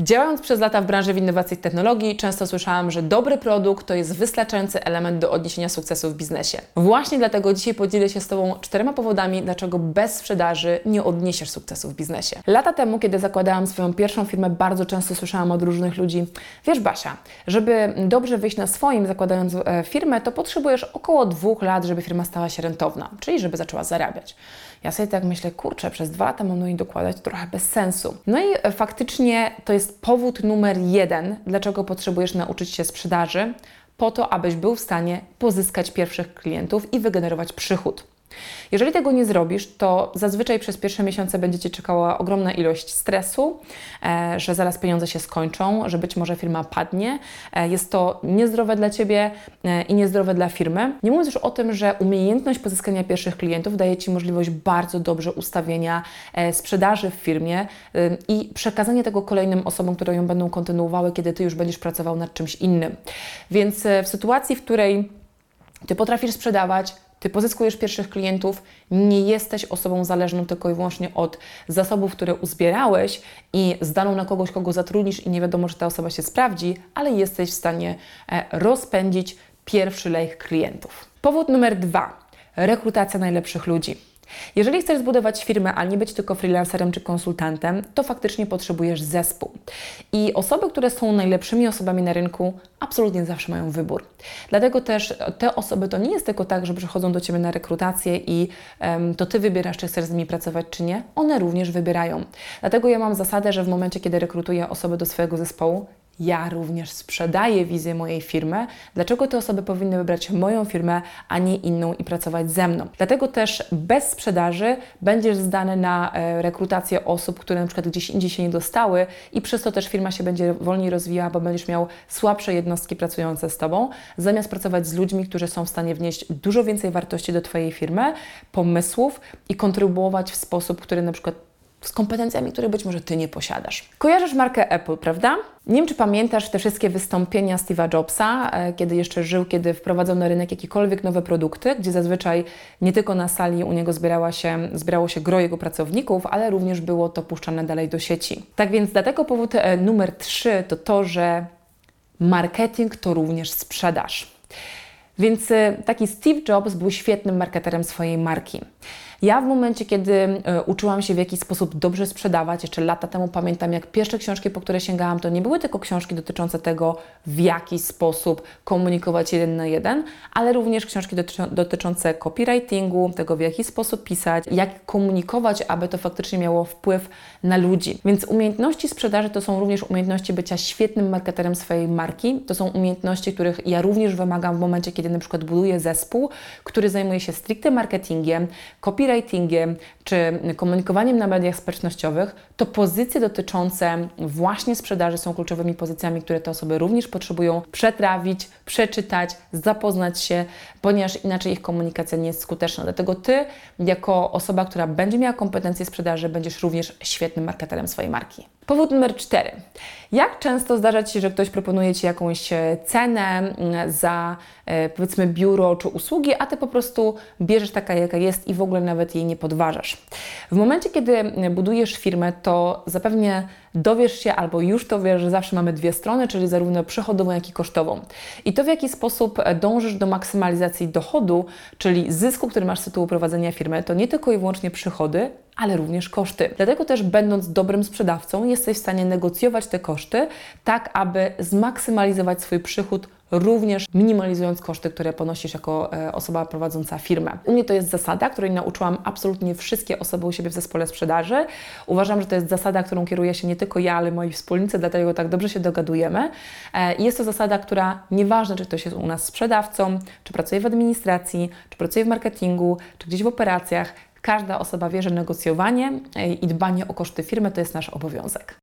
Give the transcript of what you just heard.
Działając przez lata w branży w innowacji i technologii, często słyszałam, że dobry produkt to jest wystarczający element do odniesienia sukcesu w biznesie. Właśnie dlatego dzisiaj podzielę się z Tobą czterema powodami, dlaczego bez sprzedaży nie odniesiesz sukcesu w biznesie. Lata temu, kiedy zakładałam swoją pierwszą firmę, bardzo często słyszałam od różnych ludzi: Wiesz, Basia, żeby dobrze wyjść na swoim, zakładając e, firmę, to potrzebujesz około dwóch lat, żeby firma stała się rentowna, czyli żeby zaczęła zarabiać. Ja sobie tak myślę, kurczę, przez dwa lata mam do dokładać, trochę bez sensu. No i faktycznie to jest powód numer jeden, dlaczego potrzebujesz nauczyć się sprzedaży, po to, abyś był w stanie pozyskać pierwszych klientów i wygenerować przychód. Jeżeli tego nie zrobisz, to zazwyczaj przez pierwsze miesiące będzie Cię czekała ogromna ilość stresu, e, że zaraz pieniądze się skończą, że być może firma padnie. E, jest to niezdrowe dla Ciebie e, i niezdrowe dla firmy. Nie mówiąc już o tym, że umiejętność pozyskania pierwszych klientów daje Ci możliwość bardzo dobrze ustawienia sprzedaży w firmie i przekazania tego kolejnym osobom, które ją będą kontynuowały, kiedy Ty już będziesz pracował nad czymś innym. Więc w sytuacji, w której Ty potrafisz sprzedawać, ty pozyskujesz pierwszych klientów, nie jesteś osobą zależną tylko i wyłącznie od zasobów, które uzbierałeś i zdaną na kogoś, kogo zatrudnisz i nie wiadomo, czy ta osoba się sprawdzi, ale jesteś w stanie e, rozpędzić pierwszy lejk klientów. Powód numer dwa. Rekrutacja najlepszych ludzi. Jeżeli chcesz zbudować firmę, a nie być tylko freelancerem czy konsultantem, to faktycznie potrzebujesz zespół. I osoby, które są najlepszymi osobami na rynku, absolutnie zawsze mają wybór. Dlatego też te osoby to nie jest tylko tak, że przychodzą do Ciebie na rekrutację i um, to Ty wybierasz, czy chcesz z nimi pracować, czy nie. One również wybierają. Dlatego ja mam zasadę, że w momencie, kiedy rekrutuję osoby do swojego zespołu, ja również sprzedaję wizję mojej firmy, dlaczego te osoby powinny wybrać moją firmę, a nie inną i pracować ze mną. Dlatego też bez sprzedaży będziesz zdany na e, rekrutację osób, które na przykład gdzieś indziej się nie dostały i przez to też firma się będzie wolniej rozwijała, bo będziesz miał słabsze jednostki pracujące z Tobą, zamiast pracować z ludźmi, którzy są w stanie wnieść dużo więcej wartości do Twojej firmy, pomysłów i kontrybuować w sposób, który na przykład z kompetencjami, które być może Ty nie posiadasz. Kojarzysz markę Apple, prawda? Nie wiem, czy pamiętasz te wszystkie wystąpienia Steve'a Jobsa, e, kiedy jeszcze żył, kiedy wprowadzał na rynek jakiekolwiek nowe produkty, gdzie zazwyczaj nie tylko na sali u niego zbierała się, zbierało się gro jego pracowników, ale również było to puszczane dalej do sieci. Tak więc dlatego powód e, numer trzy to to, że marketing to również sprzedaż. Więc e, taki Steve Jobs był świetnym marketerem swojej marki. Ja w momencie, kiedy e, uczyłam się w jakiś sposób dobrze sprzedawać, jeszcze lata temu pamiętam, jak pierwsze książki, po które sięgałam, to nie były tylko książki dotyczące tego, w jaki sposób komunikować jeden na jeden, ale również książki dotyczące copywritingu, tego, w jaki sposób pisać, jak komunikować, aby to faktycznie miało wpływ na ludzi. Więc umiejętności sprzedaży to są również umiejętności bycia świetnym marketerem swojej marki. To są umiejętności, których ja również wymagam w momencie, kiedy na przykład buduję zespół, który zajmuje się stricte marketingiem, copywritingiem, copywritingiem czy komunikowaniem na mediach społecznościowych, to pozycje dotyczące właśnie sprzedaży są kluczowymi pozycjami, które te osoby również potrzebują przetrawić, przeczytać, zapoznać się, ponieważ inaczej ich komunikacja nie jest skuteczna. Dlatego Ty, jako osoba, która będzie miała kompetencje sprzedaży, będziesz również świetnym marketerem swojej marki. Powód numer cztery. Jak często zdarza Ci się, że ktoś proponuje Ci jakąś e, cenę za e, powiedzmy biuro czy usługi, a Ty po prostu bierzesz taka, jaka jest i w ogóle nawet jej nie podważasz. W momencie, kiedy budujesz firmę, to zapewne dowiesz się albo już to wiesz, że zawsze mamy dwie strony, czyli zarówno przychodową, jak i kosztową. I to w jaki sposób e, dążysz do maksymalizacji dochodu, czyli zysku, który masz z tytułu prowadzenia firmy, to nie tylko i wyłącznie przychody, ale również koszty. Dlatego też, będąc dobrym sprzedawcą, jesteś w stanie negocjować te koszty tak, aby zmaksymalizować swój przychód również minimalizując koszty, które ponosisz jako e, osoba prowadząca firmę. U mnie to jest zasada, której nauczyłam absolutnie wszystkie osoby u siebie w zespole sprzedaży. Uważam, że to jest zasada, którą kieruje się nie tylko ja, ale moi wspólnicy, dlatego tak dobrze się dogadujemy. E, jest to zasada, która nieważne, czy ktoś jest u nas sprzedawcą, czy pracuje w administracji, czy pracuje w marketingu, czy gdzieś w operacjach, każda osoba wie, że negocjowanie e, i dbanie o koszty firmy to jest nasz obowiązek.